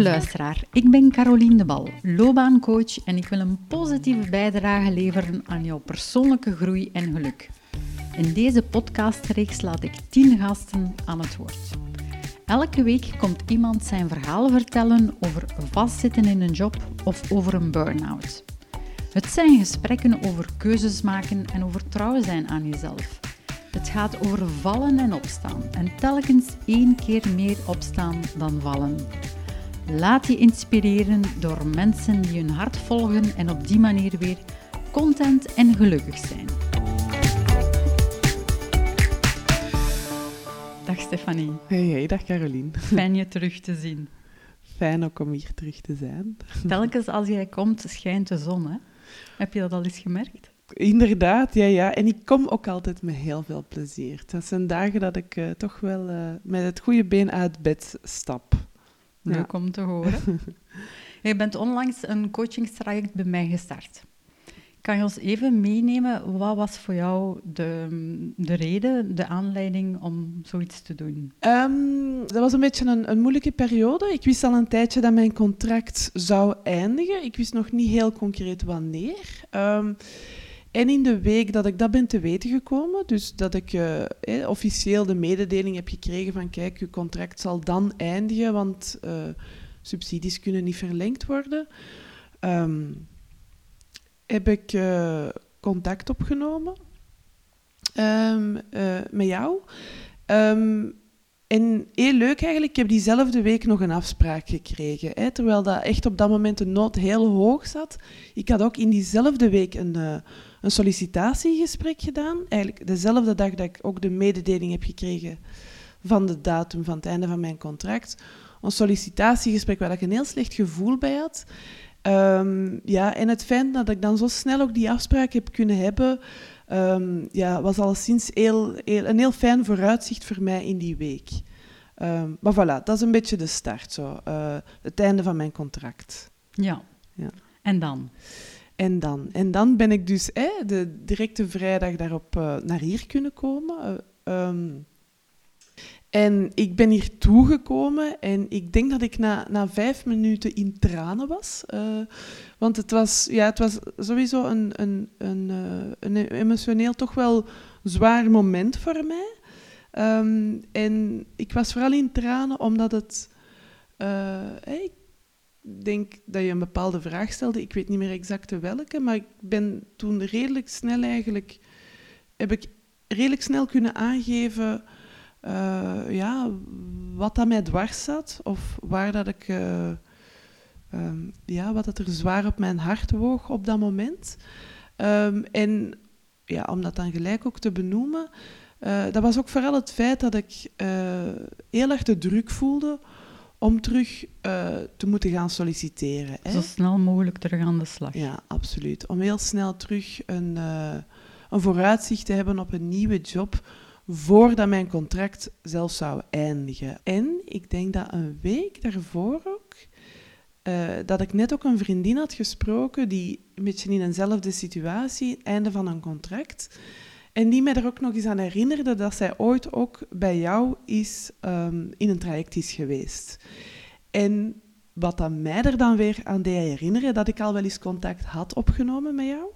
Luisteraar, ik ben Caroline de Bal, loopbaancoach en ik wil een positieve bijdrage leveren aan jouw persoonlijke groei en geluk. In deze podcastreeks laat ik 10 gasten aan het woord. Elke week komt iemand zijn verhaal vertellen over vastzitten in een job of over een burn-out. Het zijn gesprekken over keuzes maken en over trouw zijn aan jezelf. Het gaat over vallen en opstaan en telkens één keer meer opstaan dan vallen. Laat je inspireren door mensen die hun hart volgen en op die manier weer content en gelukkig zijn. Dag Stefanie. Hey, hey, dag Caroline. Fijn je terug te zien. Fijn ook om hier terug te zijn. Telkens als jij komt, schijnt de zon. Hè? Heb je dat al eens gemerkt? Inderdaad, ja, ja. En ik kom ook altijd met heel veel plezier. Dat zijn dagen dat ik uh, toch wel uh, met het goede been uit bed stap. Leuk ja. om te horen. je bent onlangs een coachingstraject bij mij gestart. Kan je ons even meenemen, wat was voor jou de, de reden, de aanleiding om zoiets te doen? Um, dat was een beetje een, een, moeilijke periode. Ik wist al een tijdje dat mijn contract zou eindigen. Ik wist nog niet heel concreet wanneer. Um, en in de week dat ik dat ben te weten gekomen, dus dat ik eh, officieel de mededeling heb gekregen van kijk, uw contract zal dan eindigen, want uh, subsidies kunnen niet verlengd worden, um, heb ik uh, contact opgenomen um, met jou. Um, en heel leuk eigenlijk, ik heb diezelfde week nog een afspraak gekregen. Hè, terwijl dat echt op dat moment de nood heel hoog zat. Ik had ook in diezelfde week een, uh, een sollicitatiegesprek gedaan. Eigenlijk dezelfde dag dat ik ook de mededeling heb gekregen van de datum van het einde van mijn contract. Een sollicitatiegesprek waar ik een heel slecht gevoel bij had. Um, ja, en het feit dat ik dan zo snel ook die afspraak heb kunnen hebben, um, ja, was al sinds heel, heel, een heel fijn vooruitzicht voor mij in die week. Um, maar voilà, dat is een beetje de start, zo. Uh, het einde van mijn contract. Ja. ja. En dan? En dan? En dan ben ik dus eh, de directe vrijdag daarop uh, naar hier kunnen komen. Uh, um, en ik ben hier toegekomen en ik denk dat ik na, na vijf minuten in tranen was. Uh, want het was, ja, het was sowieso een, een, een, uh, een emotioneel toch wel zwaar moment voor mij. Um, en ik was vooral in tranen omdat het... Uh, ik denk dat je een bepaalde vraag stelde. Ik weet niet meer exact welke, maar ik ben toen redelijk snel eigenlijk... Heb ik redelijk snel kunnen aangeven uh, ja, wat dat mij dwars zat of waar dat ik, uh, um, ja, wat dat er zwaar op mijn hart woog op dat moment. Um, en ja, om dat dan gelijk ook te benoemen, uh, dat was ook vooral het feit dat ik heel erg de druk voelde om terug te moeten gaan solliciteren. Hè. Zo snel mogelijk terug aan de slag. Ja, absoluut. Om heel snel terug een, een vooruitzicht te hebben op een nieuwe job voordat mijn contract zelf zou eindigen. En ik denk dat een week daarvoor ook, uh, dat ik net ook een vriendin had gesproken die een beetje in eenzelfde situatie, einde van een contract, en die mij er ook nog eens aan herinnerde dat zij ooit ook bij jou is, um, in een traject is geweest. En wat dat mij er dan weer aan deed herinneren, dat ik al wel eens contact had opgenomen met jou.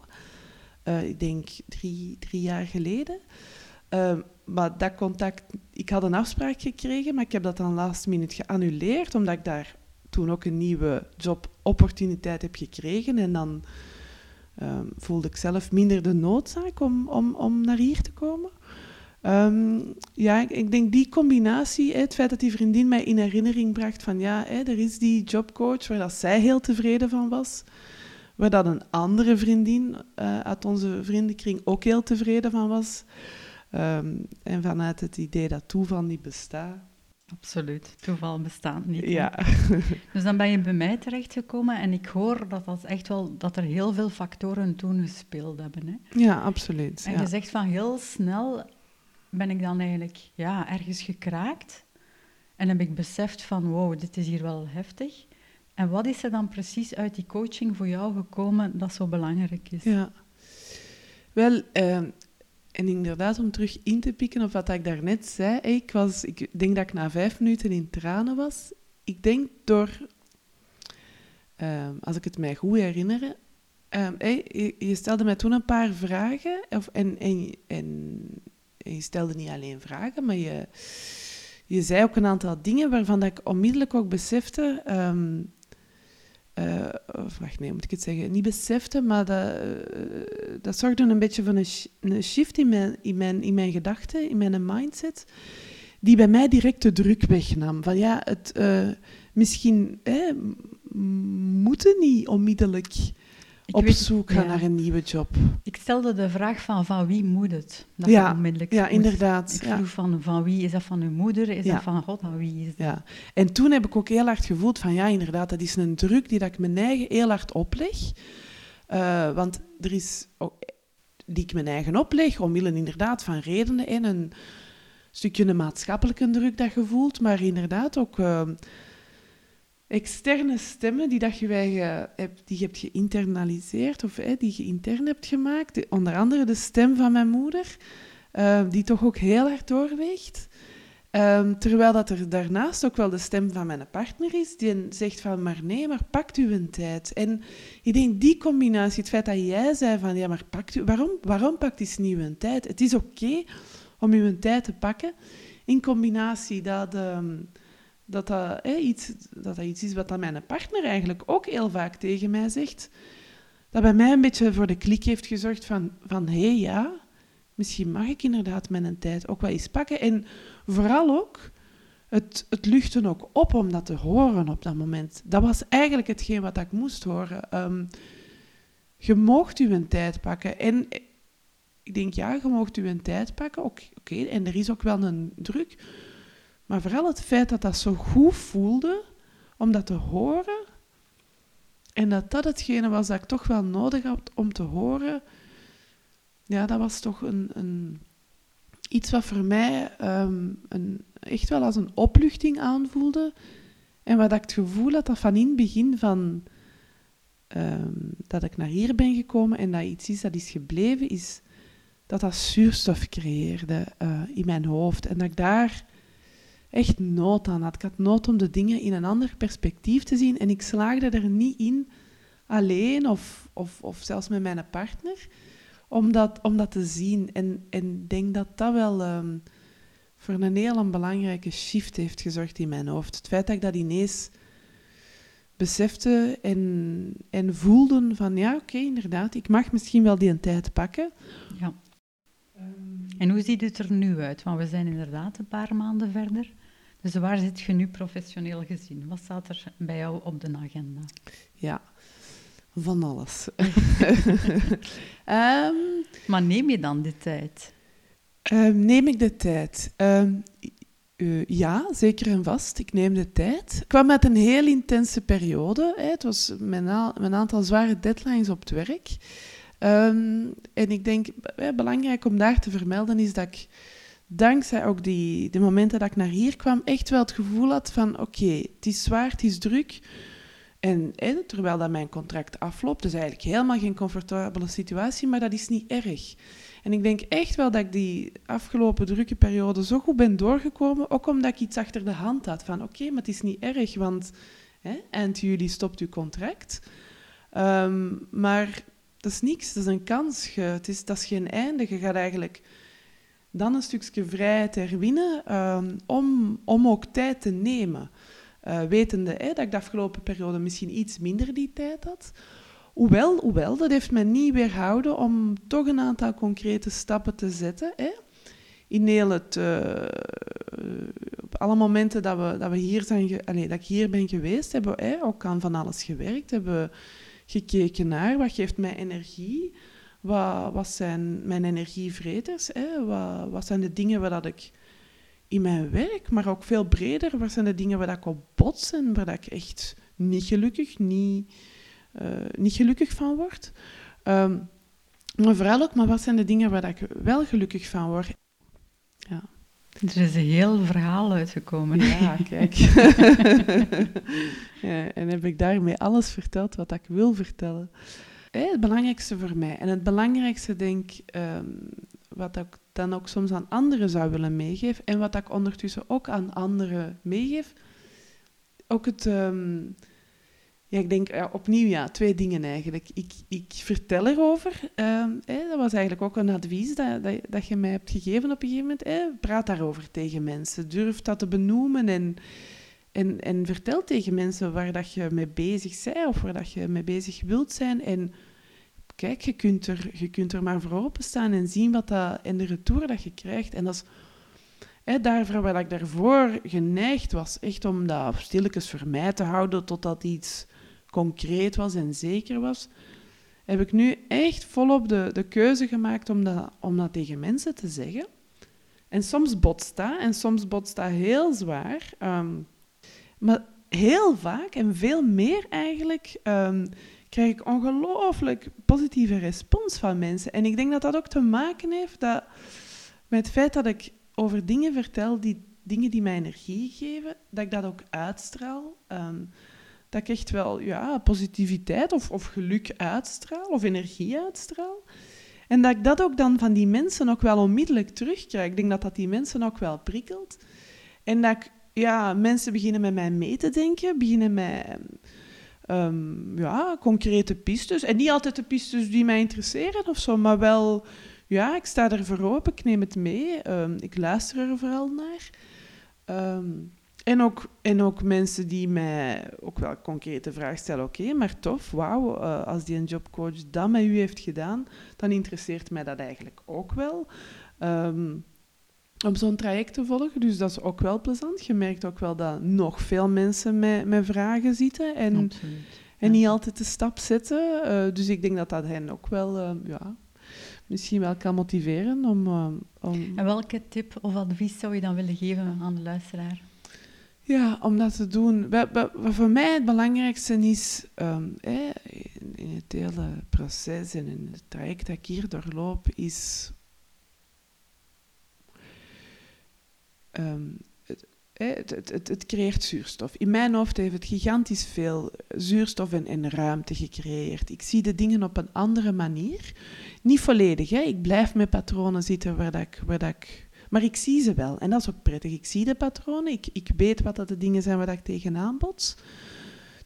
Uh, ik denk drie, drie jaar geleden. Uh, maar dat contact, ik had een afspraak gekregen, maar ik heb dat dan last minute geannuleerd, omdat ik daar toen ook een nieuwe jobopportuniteit heb gekregen. En dan um, voelde ik zelf minder de noodzaak om, om, om naar hier te komen. Um, ja, ik, denk die combinatie, het feit dat die vriendin mij in herinnering bracht van ja, er is die jobcoach waar dat zij heel tevreden van was. Waar dat een andere vriendin uh, uit onze vriendenkring ook heel tevreden van was. Um, en vanuit het idee dat toeval niet bestaat. Absoluut, toeval bestaat niet. Ja. Dus dan ben je bij mij terechtgekomen en ik hoor dat, dat, echt wel, dat er heel veel factoren toen gespeeld hebben. Hè? Ja, absoluut. En ja. je zegt van heel snel ben ik dan eigenlijk ja, ergens gekraakt en heb ik beseft van wow, dit is hier wel heftig. En wat is er dan precies uit die coaching voor jou gekomen dat zo belangrijk is? Ja. Wel, uh, en inderdaad, om terug in te pikken op wat ik daarnet zei, ik, was, ik denk dat ik na vijf minuten in tranen was. Ik denk door ehm, als ik het mij goed herinner, ehm, je, stelde mij toen een paar vragen. Of, en, en, en, je stelde niet alleen vragen, maar je, je zei ook een aantal dingen waarvan dat ik onmiddellijk ook besefte. Um, uh, wacht, nee, moet ik het zeggen? Niet besefte, maar dat, uh, dat zorgde een beetje voor een, een shift in mijn, in, mijn, in mijn gedachten, in mijn mindset, die bij mij direct de druk wegnam. Van ja, het, uh, misschien hè, moeten niet onmiddellijk op weet, zoek gaan naar een nieuwe job. Ik stelde de vraag van van wie moet het? Dat ja, onmiddellijk ja inderdaad. Ik vroeg van van wie is dat van uw moeder? Is dat van God? Van wie is dat? Ja. En toen heb ik ook heel hard gevoeld van ja, inderdaad, dat is een druk die dat ik mijn eigen heel hard opleg. Uh, want er is ook, die ik mijn eigen opleg, omwille inderdaad van redenen. En een stukje een maatschappelijke druk dat je voelt, maar inderdaad ook... Uh, externe stemmen die, dat je, hebt, die je hebt geïnternaliseerd of hè, die je intern hebt gemaakt. onder andere de stem van mijn moeder, uh, die toch ook heel hard doorweegt. Um, terwijl dat er daarnaast ook wel de stem van mijn partner is, die zegt van, maar nee, maar pakt u een tijd. En ik denk, die combinatie, het feit dat jij zei van, ja, maar pakt u, waarom, waarom pakt die nieuw een tijd? Het is oké om u een tijd te pakken, in combinatie dat... Um, dat dat, iets, dat dat iets is wat mijn partner eigenlijk ook heel vaak tegen mij zegt. Dat bij mij een beetje voor de klik heeft gezorgd van, van hé ja, misschien mag ik inderdaad mijn tijd ook wel eens pakken. En vooral ook, het, het luchten ook op om dat te horen op dat moment. Dat was eigenlijk hetgeen wat ik moest horen. Um, je mocht u een tijd pakken. En ik denk, ja, je mocht u een tijd pakken. Oké, en er is ook wel een druk. Maar vooral het feit dat dat zo goed voelde om dat te horen. En dat dat hetgene was dat ik toch wel nodig had om te horen. Ja, dat was toch een, een iets wat voor mij ehm, een, echt wel als een opluchting aanvoelde. En wat ik het gevoel had dat van in het begin van ehm, dat ik naar hier ben gekomen en dat iets is dat is gebleven, is dat dat zuurstof creëerde uh, in mijn hoofd. En dat ik daar echt nood aan had. Ik had nood om de dingen in een ander perspectief te zien en ik slaagde er niet in, alleen of, of, of zelfs met mijn partner, om dat, om dat te zien. En ik denk dat dat wel um, voor een heel belangrijke shift heeft gezorgd in mijn hoofd. Het feit dat ik dat ineens besefte en, en voelde van ja, oké, inderdaad, ik mag misschien wel die een tijd pakken. Ja. En hoe ziet het er nu uit? Want we zijn inderdaad een paar maanden verder. Dus waar zit je nu professioneel gezien? Wat staat er bij jou op de agenda? Ja, van alles. um, maar neem je dan de tijd? Um, neem ik de tijd? Um, uh, ja, zeker en vast. Ik neem de tijd. Ik kwam met een heel intense periode. Hè. Het was mijn, aantal zware deadlines op het werk. en ik denk, belangrijk om daar te vermelden is dat ik dankzij ook die, de momenten dat ik naar hier kwam, echt wel het gevoel had van oké, het is zwaar, het is druk. En, terwijl dat mijn contract afloopt, dus eigenlijk helemaal geen comfortabele situatie, maar dat is niet erg. En ik denk echt wel dat ik die afgelopen drukke periode zo goed ben doorgekomen, ook omdat ik iets achter de hand had van oké, maar het is niet erg, want hè, eind juli stopt uw contract. Ehm, maar dat is niks, dat is een kans. het is, dat is geen einde. Je gaat eigenlijk dan een stukje vrijheid herwinnen um, om, om ook tijd te nemen. Uh, wetende hè, dat ik de afgelopen periode misschien iets minder die tijd had. Hoewel, hoewel, dat heeft mij niet weerhouden om toch een aantal concrete stappen te zetten. Hè. In heel het, uh, op alle momenten dat, we, dat, we hier zijn dat ik hier ben geweest, hebben we hè, ook aan van alles gewerkt. Hebben we gekeken naar wat geeft mij energie wat, wat zijn mijn energievreters? Hè? Wat, wat zijn de dingen waar dat ik in mijn werk, maar ook veel breder, wat zijn de dingen waar dat ik op bots en waar dat ik echt niet gelukkig, niet, uh, niet gelukkig van word? Um, maar vooral ook, maar wat zijn de dingen waar dat ik wel gelukkig van word? Ja. Er is een heel verhaal uitgekomen. Ja, kijk. ja, en heb ik daarmee alles verteld wat ik wil vertellen het belangrijkste voor mij. En het belangrijkste, denk ehm, wat ik dan ook soms aan anderen zou willen meegeven, en wat ik ondertussen ook aan anderen meegeef, ook het, um, Ja, ik denk ja, opnieuw ja, twee dingen eigenlijk. Ik, ik vertel erover. Ehm, dat was eigenlijk ook een advies dat, dat, dat, je mij hebt gegeven op een gegeven moment. praat daarover tegen mensen. Durf dat te benoemen en, en, en vertel tegen mensen waar dat je mee bezig bent of waar dat je mee bezig wilt zijn. En kijk, je kunt er, je kunt er maar voor openstaan en zien wat dat in de retour dat je krijgt. En dat is Hè, daarvoor waar ik daarvoor geneigd was, echt om dat stilletjes voor mij te houden totdat iets concreet was en zeker was, heb ik nu echt volop de, de keuze gemaakt om dat, om dat tegen mensen te zeggen. En soms botst dat, en soms botst dat heel zwaar. Ehm, maar heel vaak, en veel meer eigenlijk, um, krijg ik ongelooflijk positieve respons van mensen. En ik denk dat dat ook te maken heeft dat, met het feit dat ik over dingen vertel, die, dingen die mij energie geven, dat ik dat ook uitstraal. Ehm, dat ik echt wel ja, positiviteit of, of geluk uitstraal, of energie uitstraal. En dat ik dat ook dan van die mensen ook wel onmiddellijk terugkrijg. Ik denk dat dat die mensen ook wel prikkelt. En dat ik, ja, mensen beginnen met mij mee te denken, beginnen met um, ja, concrete pistes. En niet altijd de pistes die mij interesseren of zo, maar wel ja, ik sta er voor open, ik neem het mee, ehm, ik luister er vooral naar. Ehm, en, ook, en ook mensen die mij ook wel concrete vragen stellen. Oké, maar tof, wauw, uh, als die een jobcoach dat met u heeft gedaan, dan interesseert mij dat eigenlijk ook wel. Um, om zo'n traject te volgen, dus dat is ook wel plezant. Je merkt ook wel dat nog veel mensen met, met vragen zitten en, en niet altijd de stap zetten. Uh, dus ik denk dat dat hen ook wel ja, misschien wel kan motiveren om, uh, om... En welke tip of advies zou je dan willen geven aan de luisteraar? Ja, om dat te doen. Wat, voor mij het belangrijkste is, um, in, het hele proces en in het traject dat ik hier doorloop, is um, het, het, het, creëert zuurstof. In mijn hoofd heeft het gigantisch veel zuurstof en, en, ruimte gecreëerd. Ik zie de dingen op een andere manier. Niet volledig, hè. ik blijf met patronen zitten waar, dat ik, waar dat ik... Maar ik zie ze wel en dat is ook prettig. Ik zie de patronen, ik, ik weet wat dat de dingen zijn waar dat ik tegenaan bots.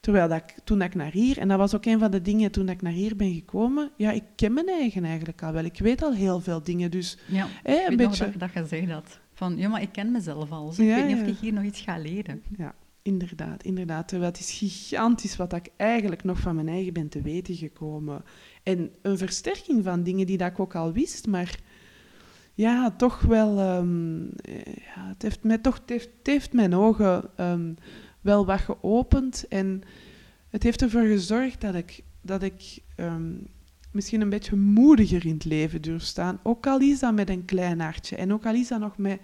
Terwijl dat ik, toen ik naar hier, en dat was ook een van de dingen toen ik naar hier ben gekomen, ja, ik ken mijn eigen eigenlijk al wel. Ik weet al heel veel dingen, dus... Ja, hè, een beetje... dat, dat je zegt dat. Van, ja, maar ik ken mezelf al, dus ik weet niet of ik hier nog iets ga leren. Ja, inderdaad, inderdaad. Terwijl het is gigantisch wat ik eigenlijk nog van mijn eigen ben te weten gekomen. En een versterking van dingen die dat ik ook al wist, maar ja, toch wel... Um, ja, het heeft, mij, toch, het heeft, het heeft mijn ogen um, wel wat geopend en het heeft ervoor gezorgd dat ik, dat ik um, misschien een beetje moediger in het leven durf staan. Ook al is dat met een klein hartje en ook al is dat nog met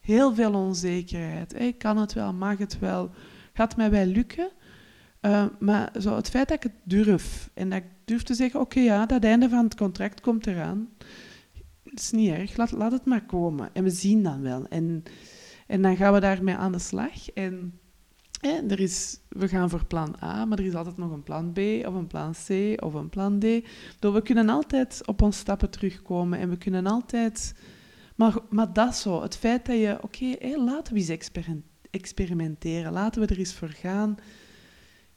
heel veel onzekerheid. Ik kan het wel, mag het wel, gaat mij wel lukken. Uh, maar zo het feit dat ik het durf en dat ik durf te zeggen, oké ja, dat einde van het contract komt eraan. Het is niet erg, laat, laat het maar komen. En we zien dan wel. En, en dan gaan we daarmee aan de slag. En er is, we gaan voor plan A, maar er is altijd nog een plan B of een plan C of een plan D. Dus we kunnen altijd op onze stappen terugkomen en we kunnen altijd... Maar, maar dat zo, het feit dat je... Oké, laten we eens experimenteren, laten we er eens voor gaan.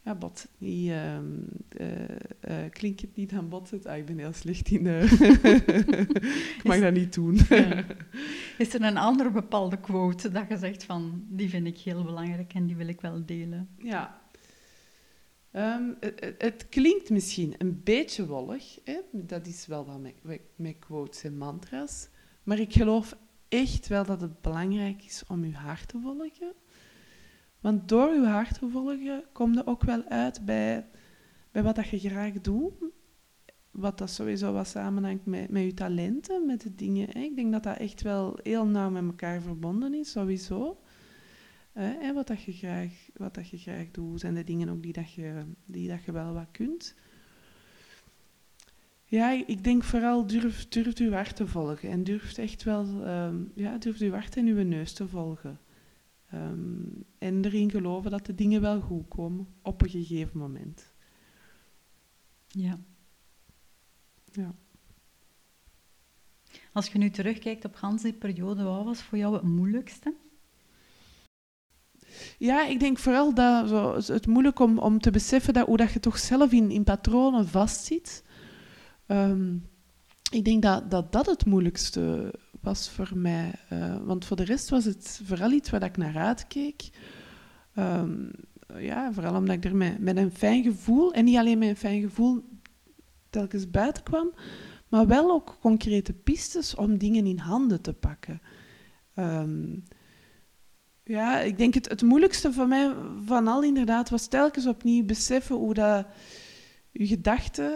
Ja, bot, die, uh, uh, klinkt het niet aan botsen? Ah, ik ben heel slecht in... Uh, ik mag dat niet doen. Is er een andere bepaalde quote dat je zegt van... Die vind ik heel belangrijk en die wil ik wel delen? Ja. Um, het, het, klinkt misschien een beetje wollig. Hè? Dat is wel wat met, met quotes en mantra's. Maar ik geloof echt wel dat het belangrijk is om je hart te volgen want door je hart te volgen, kom je ook wel uit bij, bij wat dat je graag doet. Wat dat sowieso wat samenhangt met, met je talenten, met de dingen. Hè. Ik denk dat dat echt wel heel nauw met elkaar verbonden is, sowieso. Hè, wat, dat je graag, wat dat je graag doet en de dingen ook die, dat je, die dat je wel wat kunt. Ja, ik denk vooral durf, durf je hart te volgen. En durf echt wel, um, ja, durf je hart en je neus te volgen. Um, en erin geloven dat de dingen wel goed komen op een gegeven moment. Ja. Ja. Als je nu terugkijkt op Hans die periode, wat was voor jou het moeilijkste? Ja, ik denk vooral dat zo, het moeilijk om, om te beseffen dat, hoe dat je toch zelf in, in patronen vastzit. Ehm, ik denk dat, dat dat het moeilijkste was voor mij. Uh, want voor de rest was het vooral iets waar ik naar uitkeek. Um, ja, vooral omdat ik er met, een fijn gevoel, en niet alleen met een fijn gevoel telkens buiten kwam, maar wel ook concrete pistes om dingen in handen te pakken. Um, ja, ik denk het, het moeilijkste voor mij van al inderdaad was telkens opnieuw beseffen hoe dat je gedachten,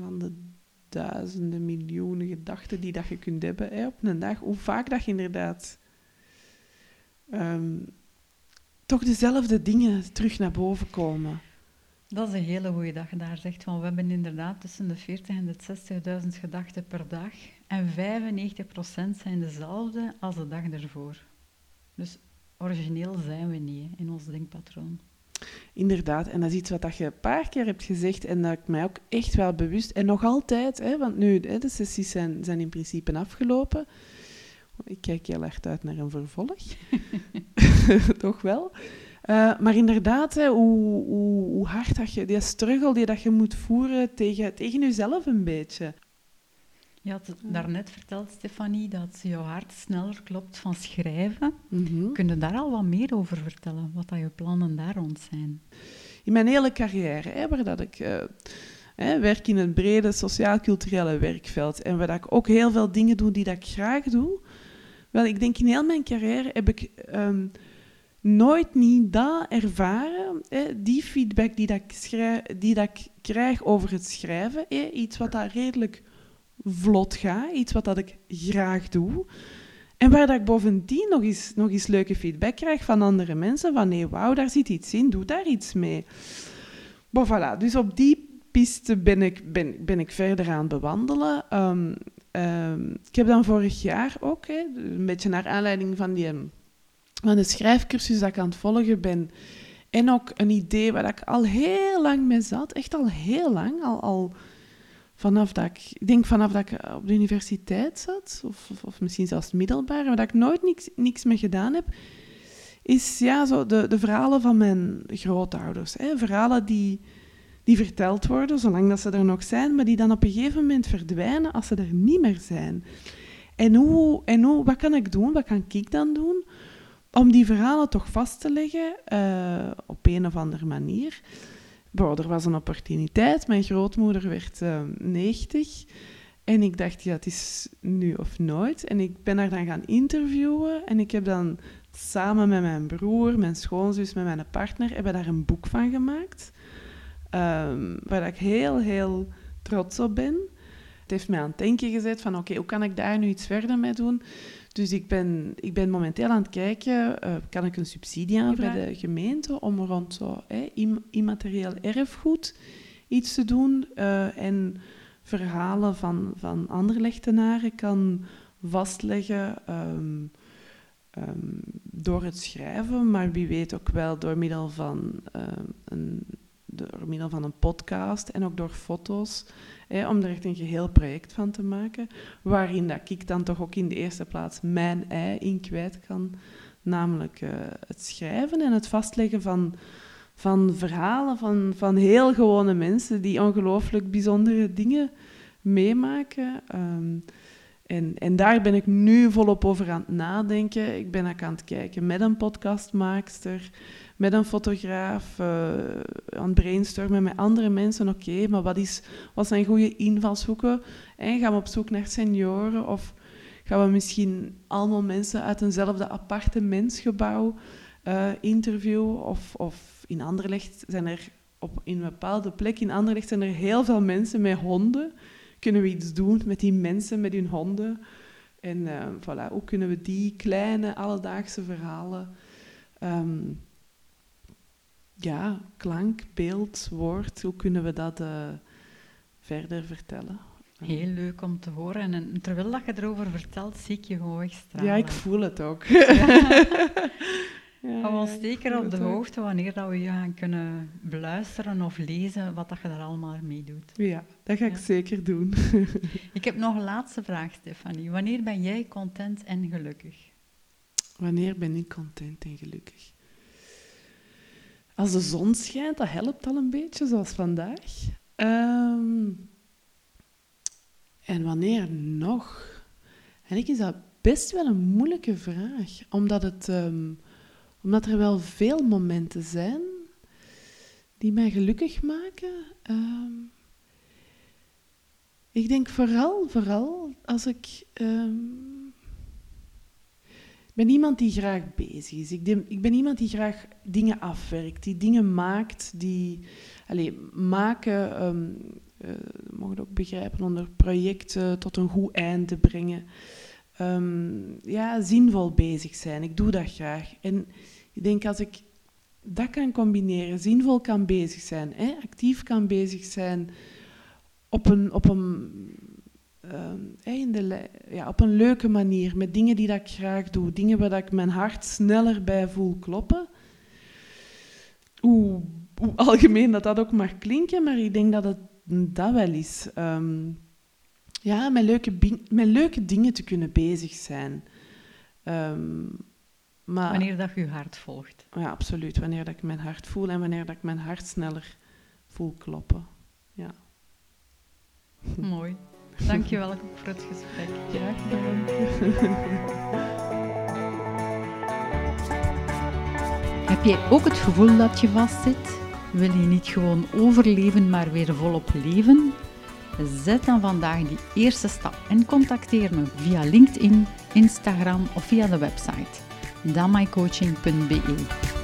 van de duizenden, miljoenen gedachten die dat je kunt hebben hè, op een dag, hoe vaak dat je inderdaad um, toch dezelfde dingen terug naar boven komen. Dat is een hele goede dag daar zegt, want we hebben inderdaad tussen de 40 en de 60.000 gedachten per dag en 95% zijn dezelfde als de dag ervoor. Dus origineel zijn we niet in ons denkpatroon. Inderdaad, en dat is iets wat je een paar keer hebt gezegd en dat ik mij ook echt wel bewust, en nog altijd, hè, want nu, hè, de sessies zijn, zijn in principe afgelopen. Ik kijk heel erg uit naar een vervolg. Toch wel. Uh, maar inderdaad, hè, hoe, hoe, hoe, hard dat je, die struggle die dat je moet voeren tegen, tegen jezelf een beetje. Je had daarnet verteld, Stefanie, dat jouw hart sneller klopt van schrijven. Mm Kun je daar al wat meer over vertellen, wat dat je plannen daar rond zijn? In mijn hele carrière, hè, waar dat ik uh, hè, werk in het brede sociaal-culturele werkveld en waar dat ik ook heel veel dingen doe die dat ik graag doe. Wel, ik denk in heel mijn carrière heb ik um, nooit niet dat ervaren, hè, die feedback die, dat ik, schrijf, die dat ik krijg over het schrijven, hè, iets wat daar redelijk vlot ga, iets wat dat ik graag doe. En waar dat ik bovendien nog eens, nog eens leuke feedback krijg van andere mensen, van nee, wauw, daar zit iets in, doe daar iets mee. Bon, voilà, dus op die piste ben ik, ben, ben ik verder aan het bewandelen. Um, um, ik heb dan vorig jaar ook, hè, een beetje naar aanleiding van, die, van de schrijfcursus dat ik aan het volgen ben, en ook een idee waar ik al heel lang mee zat, echt al heel lang, al, al vanaf dat ik, ik denk vanaf dat ik op de universiteit zat, of, of, misschien zelfs middelbaar, maar dat ik nooit niks, niks mee gedaan heb, is ja, zo de, de verhalen van mijn grootouders. Hè? Verhalen die, die verteld worden, zolang dat ze er nog zijn, maar die dan op een gegeven moment verdwijnen als ze er niet meer zijn. En, hoe, en hoe, wat kan ik doen, wat kan ik dan doen, om die verhalen toch vast te leggen uh, op een of andere manier er was een opportuniteit. Mijn grootmoeder werd uh, ehm, 90. En ik dacht, ja, het is nu of nooit. En ik ben haar dan gaan interviewen. En ik heb dan samen met mijn broer, mijn schoonzus, met mijn partner, hebben daar een boek van gemaakt. Um, waar ik heel, heel trots op ben. Het heeft mij aan het denken gezet van, oké, hoe kan ik daar nu iets verder mee doen? Dus ik ben, ik ben momenteel aan het kijken, uh, kan ik een subsidie aanvragen bij de gemeente om rond zo immaterieel erfgoed iets te doen uh, en verhalen van, van andere lechtenaren kan vastleggen um, um, door het schrijven, maar wie weet ook wel door middel van, uh, een, door middel van een podcast en ook door foto's om er echt een geheel project van te maken, waarin dat ik dan toch ook in de eerste plaats mijn ei in kwijt kan, namelijk uh, het schrijven en het vastleggen van, van verhalen van, van heel gewone mensen die ongelooflijk bijzondere dingen meemaken. Um, en, en daar ben ik nu volop over aan het nadenken. Ik ben ook aan het kijken met een podcastmaakster met een fotograaf, uh, aan het brainstormen met andere mensen. Oké, maar wat, is, wat zijn goede invalshoeken? En gaan we op zoek naar senioren of gaan we misschien allemaal mensen uit eenzelfde appartementsgebouw uh, interviewen? Of, of in Anderlecht zijn er op in een bepaalde plek in Anderlecht zijn er heel veel mensen met honden. Kunnen we iets doen met die mensen, met hun honden? En uh, voilà, hoe kunnen we die kleine alledaagse verhalen um, ja, klank, beeld, woord, hoe kunnen we dat uh, verder vertellen? Heel leuk om te horen. En terwijl dat je erover vertelt, zie ik je gewoon wegstralen. Ja, ik voel het ook. Ja. Hou ons zeker op de hoogte wanneer dat we je gaan kunnen beluisteren of lezen wat dat je daar allemaal mee doet. Ja, dat ga ik zeker doen. ik heb nog een laatste vraag, Stefanie. Wanneer ben jij content en gelukkig? Wanneer ben ik content en gelukkig? Als de zon schijnt, dat helpt al een beetje, zoals vandaag. Ehm, en wanneer nog? En ik is dat best wel een moeilijke vraag, omdat, het, ehm, omdat er wel veel momenten zijn die mij gelukkig maken. Ehm, ik denk vooral, vooral als ik. Ben iemand die graag bezig is. Ik, ik ben iemand die graag dingen afwerkt, die dingen maakt, die. Allez, maken, um, uh, mogen het ook begrijpen, onder projecten tot een goed einde brengen. Um, ja, zinvol bezig zijn. Ik doe dat graag. En ik denk als ik dat kan combineren, zinvol kan bezig zijn, hè, actief kan bezig zijn, op een, op een, in de, ja, op een leuke manier, met dingen die dat ik graag doe, dingen waar dat ik mijn hart sneller bij voel kloppen. Hoe, hoe algemeen dat dat ook mag klinken, maar ik denk dat het dat wel is. Um, ja, met leuke, met leuke dingen te kunnen bezig zijn. Um, maar, wanneer dat je je hart volgt. Ja, absoluut. Wanneer dat ik mijn hart voel en wanneer dat ik mijn hart sneller voel kloppen. Ja. Mooi. Dankjewel voor het gesprek. Graag gedaan. Heb jij ook het gevoel dat je vastzit? Wil je niet gewoon overleven, maar weer volop leven? Zet dan vandaag die eerste stap en contacteer me via LinkedIn, Instagram of via de website damaicoaching.be.